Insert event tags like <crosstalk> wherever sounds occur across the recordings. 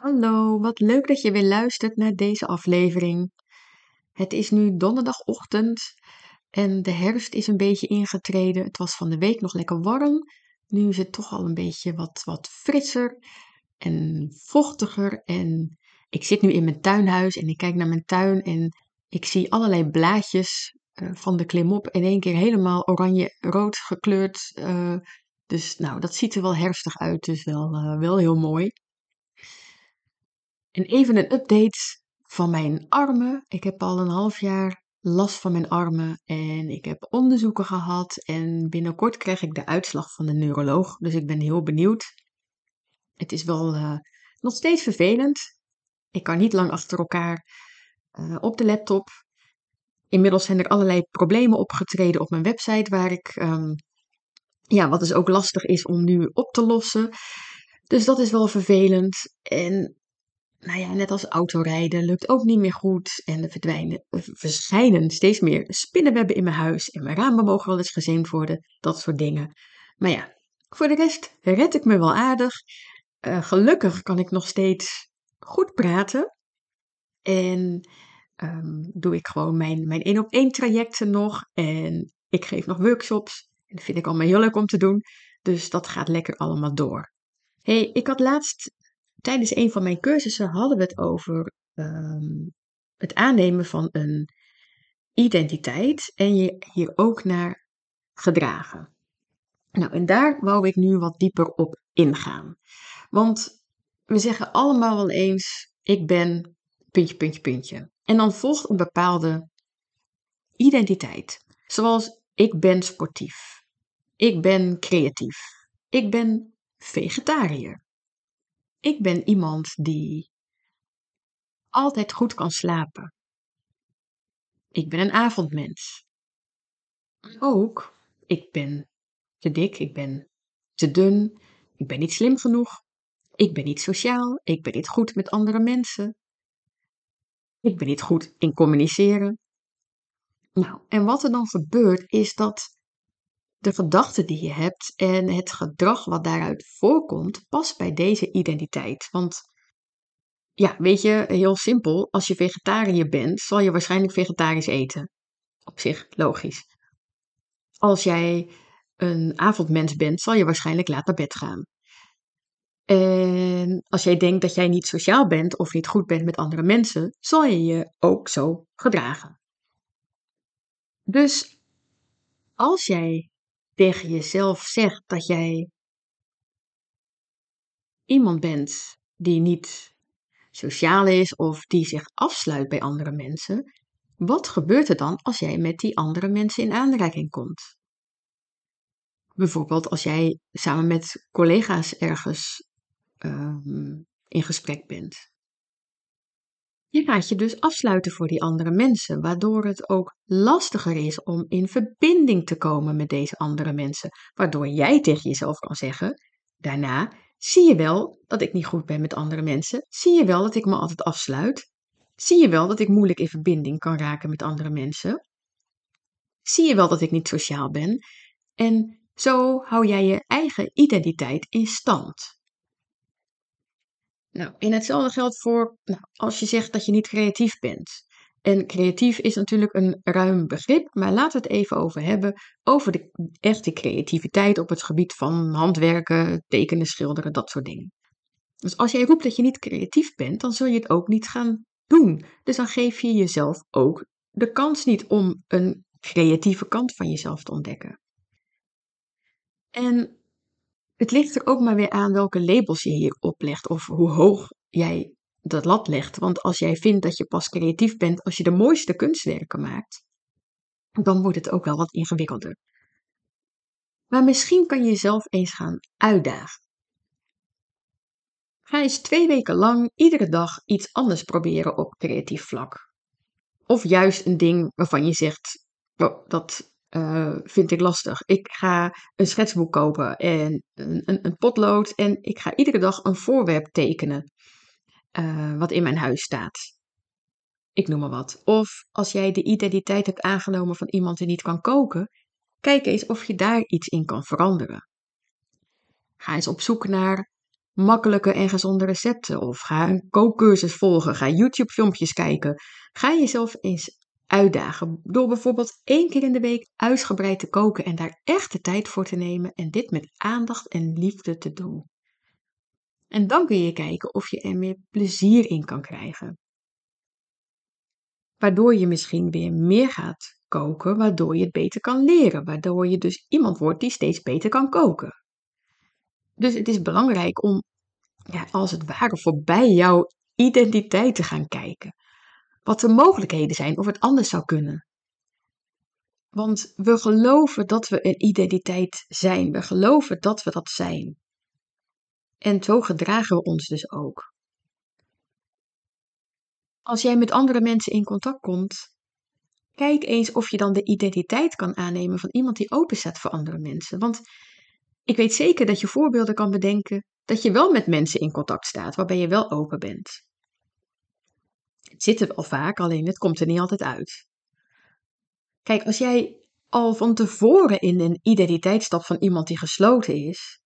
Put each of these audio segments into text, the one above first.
Hallo, wat leuk dat je weer luistert naar deze aflevering. Het is nu donderdagochtend en de herfst is een beetje ingetreden. Het was van de week nog lekker warm. Nu is het toch al een beetje wat, wat frisser en vochtiger. En ik zit nu in mijn tuinhuis en ik kijk naar mijn tuin en ik zie allerlei blaadjes uh, van de klimop in één keer helemaal oranje-rood gekleurd. Uh, dus nou, dat ziet er wel herfstig uit, dus wel, uh, wel heel mooi. En even een update van mijn armen. Ik heb al een half jaar last van mijn armen en ik heb onderzoeken gehad en binnenkort krijg ik de uitslag van de neuroloog. Dus ik ben heel benieuwd. Het is wel uh, nog steeds vervelend. Ik kan niet lang achter elkaar uh, op de laptop. Inmiddels zijn er allerlei problemen opgetreden op mijn website waar ik, um, ja, wat dus ook lastig is om nu op te lossen. Dus dat is wel vervelend. En nou ja, net als autorijden lukt ook niet meer goed. En er verdwijnen, verschijnen steeds meer spinnenwebben in mijn huis. En mijn ramen mogen wel eens gezeemd worden. Dat soort dingen. Maar ja, voor de rest red ik me wel aardig. Uh, gelukkig kan ik nog steeds goed praten. En um, doe ik gewoon mijn, mijn één op één trajecten nog. En ik geef nog workshops. En dat vind ik allemaal heel leuk om te doen. Dus dat gaat lekker allemaal door. hey, ik had laatst tijdens een van mijn cursussen hadden we het over um, het aannemen van een identiteit en je hier ook naar gedragen. Nou, en daar wou ik nu wat dieper op ingaan. Want we zeggen allemaal wel eens: ik ben puntje, puntje, puntje. En dan volgt een bepaalde identiteit. Zoals ik ben sportief. Ik ben creatief. Ik ben vegetariër. Ik ben iemand die altijd goed kan slapen. Ik ben een avondmens. Ook, ik ben te dik, ik ben te dun, ik ben niet slim genoeg, ik ben niet sociaal, ik ben niet goed met andere mensen, ik ben niet goed in communiceren. Nou, en wat er dan gebeurt is dat de gedachten die je hebt en het gedrag wat daaruit voorkomt, past bij deze identiteit. Want ja, weet je, heel simpel, als je vegetariër bent, zal je waarschijnlijk vegetarisch eten. Op zich logisch. Als jij een avondmens bent, zal je waarschijnlijk laat naar bed gaan. En als jij denkt dat jij niet sociaal bent of niet goed bent met andere mensen, zal je je ook zo gedragen. Dus als jij tegen jezelf zegt dat jij iemand bent die niet sociaal is of die zich afsluit bij andere mensen, wat gebeurt er dan als jij met die andere mensen in aanraking komt? Bijvoorbeeld als jij samen met collega's ergens um, in gesprek bent. Je gaat je dus afsluiten voor die andere mensen, waardoor het ook lastiger is om in verbinding te komen met deze andere mensen. Waardoor jij tegen jezelf kan zeggen: daarna, zie je wel dat ik niet goed ben met andere mensen? Zie je wel dat ik me altijd afsluit? Zie je wel dat ik moeilijk in verbinding kan raken met andere mensen? Zie je wel dat ik niet sociaal ben? En zo hou jij je eigen identiteit in stand. Nou, en hetzelfde geldt voor nou, als je zegt dat je niet creatief bent. En creatief is natuurlijk een ruim begrip, maar laten we het even over hebben over de echte creativiteit op het gebied van handwerken, tekenen, schilderen, dat soort dingen. Dus als jij roept dat je niet creatief bent, dan zul je het ook niet gaan doen. Dus dan geef je jezelf ook de kans niet om een creatieve kant van jezelf te ontdekken. En het ligt er ook maar weer aan welke labels je hier oplegt of hoe hoog jij dat lat legt. Want als jij vindt dat je pas creatief bent als je de mooiste kunstwerken maakt, dan wordt het ook wel wat ingewikkelder. Maar misschien kan je jezelf eens gaan uitdagen. Ga eens twee weken lang iedere dag iets anders proberen op creatief vlak. Of juist een ding waarvan je zegt: oh, dat uh, vind ik lastig. Ik ga een schetsboek kopen en een, een, een, potlood en ik ga iedere dag een voorwerp tekenen uh, wat in mijn huis staat. Ik noem maar wat. Of als jij de identiteit hebt aangenomen van iemand die niet kan koken, kijk eens of je daar iets in kan veranderen. Ga eens op zoek naar makkelijke en gezonde recepten. Of ga een kookcursus volgen. Ga YouTube-filmpjes kijken. Ga jezelf eens uitdagen. Door bijvoorbeeld één keer in de week uitgebreid te koken en daar echt de tijd voor te nemen. En dit met aandacht en liefde te doen. En dan kun je kijken of je er meer plezier in kan krijgen. Waardoor je misschien weer meer gaat koken, waardoor je het beter kan leren. Waardoor je dus iemand wordt die steeds beter kan koken. Dus het is belangrijk om, ja, als het ware, voorbij jouw identiteit te gaan kijken. Wat de mogelijkheden zijn, of het anders zou kunnen. Want we geloven dat we een identiteit zijn. We geloven dat we dat zijn. En zo gedragen we ons dus ook. Als jij met andere mensen in contact komt, kijk eens of je dan de identiteit kan aannemen van iemand die open staat voor andere mensen. Want ik weet zeker dat je voorbeelden kan bedenken dat je wel met mensen in contact staat, waarbij je wel open bent. Het zit er wel vaak, alleen het komt er niet altijd uit. Kijk, als jij al van tevoren in een identiteit stapt van iemand die gesloten is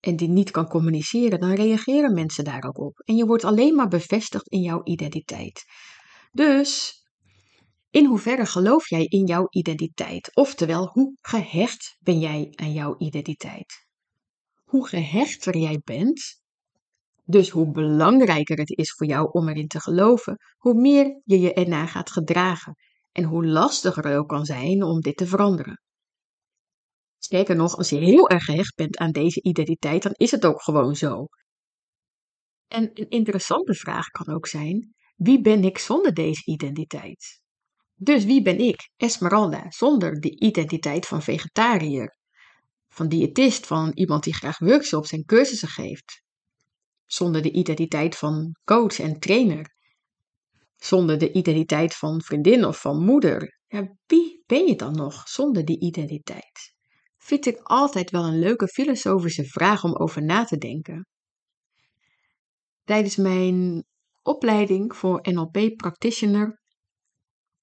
en die niet kan communiceren, dan reageren mensen daar ook op. En je wordt alleen maar bevestigd in jouw identiteit. Dus in hoeverre geloof jij in jouw identiteit? Oftewel, hoe gehecht ben jij aan jouw identiteit? hoe gehechter jij bent, dus hoe belangrijker het is voor jou om erin te geloven, hoe meer je je ernaar gaat gedragen en hoe lastiger het ook kan zijn om dit te veranderen. Sterker nog, als je heel erg gehecht bent aan deze identiteit, dan is het ook gewoon zo. En een interessante vraag kan ook zijn: wie ben ik zonder deze identiteit? Dus wie ben ik, Esmeralda, zonder de identiteit van vegetariër, van diëtist, van iemand die graag workshops en cursussen geeft. Zonder de identiteit van coach en trainer. Zonder de identiteit van vriendin of van moeder. Wie ben je dan nog zonder die identiteit? Vind ik altijd wel een leuke filosofische vraag om over na te denken. Tijdens mijn opleiding voor NLP practitioner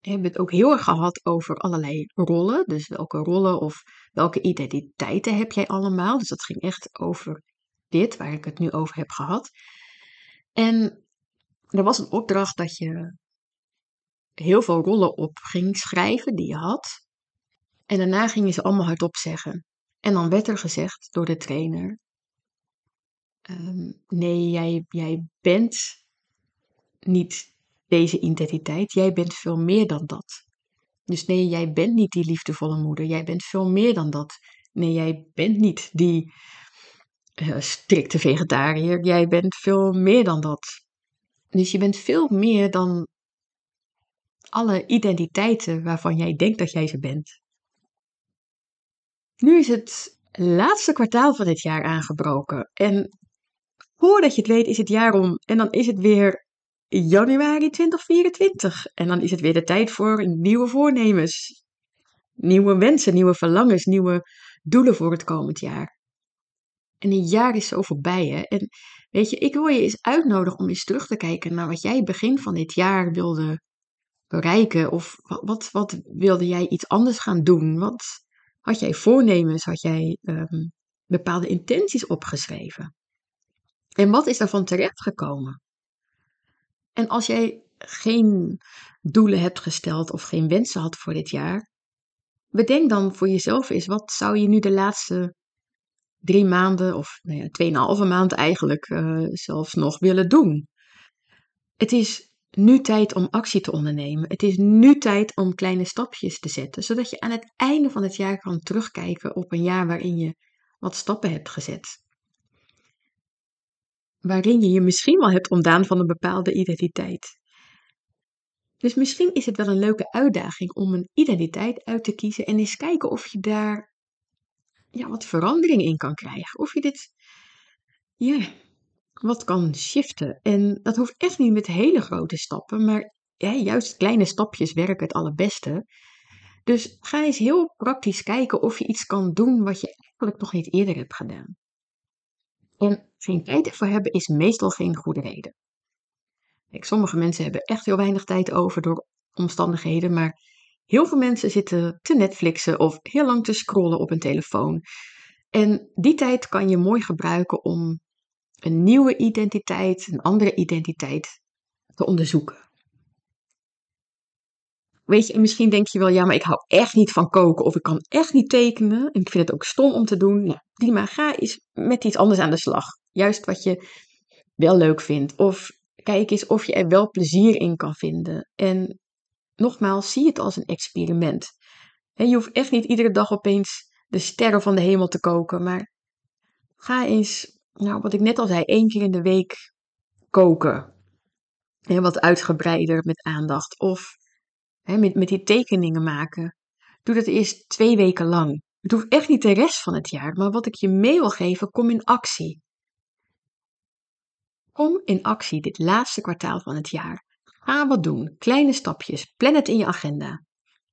hebben het ook heel erg gehad over allerlei rollen. Dus welke rollen of welke identiteiten heb jij allemaal? Dus dat ging echt over dit, waar ik het nu over heb gehad. En er was een opdracht dat je heel veel rollen op ging schrijven die je had. En daarna gingen ze allemaal hardop zeggen. En dan werd er gezegd door de trainer: ehm, Nee, jij, jij bent niet deze identiteit. Jij bent veel meer dan dat. Dus nee, jij bent niet die liefdevolle moeder. Jij bent veel meer dan dat. Nee, jij bent niet die uh, strikte vegetariër. Jij bent veel meer dan dat. Dus je bent veel meer dan alle identiteiten waarvan jij denkt dat jij ze bent. Nu is het laatste kwartaal van dit jaar aangebroken. En voordat je het weet is het jaar om. En dan is het weer januari 2024. En dan is het weer de tijd voor nieuwe voornemens. Nieuwe wensen, nieuwe verlangens, nieuwe doelen voor het komend jaar. En een jaar is zo voorbij, hè. En weet je, ik wil je eens uitnodigen om eens terug te kijken naar wat jij begin van dit jaar wilde bereiken. Of wat, wat, wat wilde jij iets anders gaan doen? Wat had jij voornemens? Had jij um, bepaalde intenties opgeschreven? En wat is daarvan terechtgekomen? En als jij geen doelen hebt gesteld of geen wensen had voor dit jaar, bedenk dan voor jezelf eens, wat zou je nu de laatste drie maanden, of nou ja, tweeënhalve maand eigenlijk uh, zelfs nog willen doen? Het is nu tijd om actie te ondernemen. Het is nu tijd om kleine stapjes te zetten, zodat je aan het einde van het jaar kan terugkijken op een jaar waarin je wat stappen hebt gezet waarin je je misschien wel hebt ontdaan van een bepaalde identiteit. Dus misschien is het wel een leuke uitdaging om een identiteit uit te kiezen en eens kijken of je daar ja, wat verandering in kan krijgen. Of je dit ja, wat kan shiften. En dat hoeft echt niet met hele grote stappen, maar juist kleine stapjes werken het allerbeste. Dus ga eens heel praktisch kijken of je iets kan doen wat je eigenlijk nog niet eerder hebt gedaan. En geen tijd ervoor hebben is meestal geen goede reden. Kijk, sommige mensen hebben echt heel weinig tijd over door omstandigheden, maar heel veel mensen zitten te Netflixen of heel lang te scrollen op een telefoon. En die tijd kan je mooi gebruiken om een nieuwe identiteit, een andere identiteit te onderzoeken. Weet je, en misschien denk je wel, ja, maar ik hou echt niet van koken of ik kan echt niet tekenen en ik vind het ook stom om te doen. Nou, prima, ga eens met iets anders aan de slag. Juist wat je wel leuk vindt. Of kijk eens of je er wel plezier in kan vinden. En nogmaals, zie het als een experiment. En je hoeft echt niet iedere dag opeens de sterren van de hemel te koken, maar ga eens, nou, wat ik net al zei, één keer in de week koken. En wat uitgebreider met aandacht. Of hè, met, met die tekeningen maken. Doe dat eerst twee weken lang. Het hoeft echt niet de rest van het jaar, maar wat ik je mee wil geven, kom in actie. Kom in actie dit laatste kwartaal van het jaar. Ga wat doen, kleine stapjes, plan het in je agenda.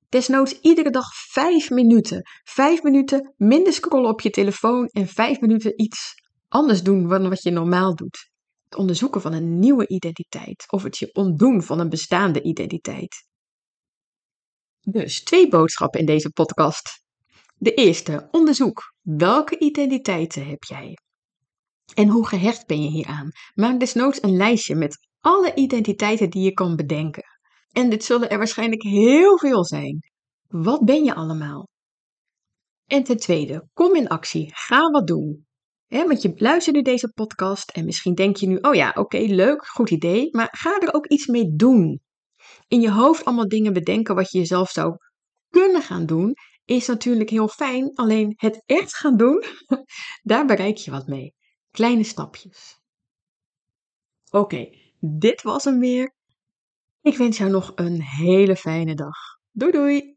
Desnoods iedere dag vijf minuten. Vijf minuten minder scrollen op je telefoon en vijf minuten iets anders doen dan wat je normaal doet. Het onderzoeken van een nieuwe identiteit of het je ontdoen van een bestaande identiteit. Dus twee boodschappen in deze podcast. De eerste, onderzoek. Welke identiteiten heb jij? En hoe gehecht ben je hieraan? Maak desnoods een lijstje met alle identiteiten die je kan bedenken. En dit zullen er waarschijnlijk heel veel zijn. Wat ben je allemaal? En ten tweede, kom in actie. Ga wat doen. want je luistert nu deze podcast en misschien denk je nu: oh ja, oké, leuk, goed idee. Maar ga er ook iets mee doen. In je hoofd allemaal dingen bedenken wat je jezelf zou kunnen gaan doen, is natuurlijk heel fijn. Alleen het echt gaan doen, <laughs> daar bereik je wat mee. Kleine stapjes. Oké, dit was hem weer. Ik wens jou nog een hele fijne dag. Doei doei!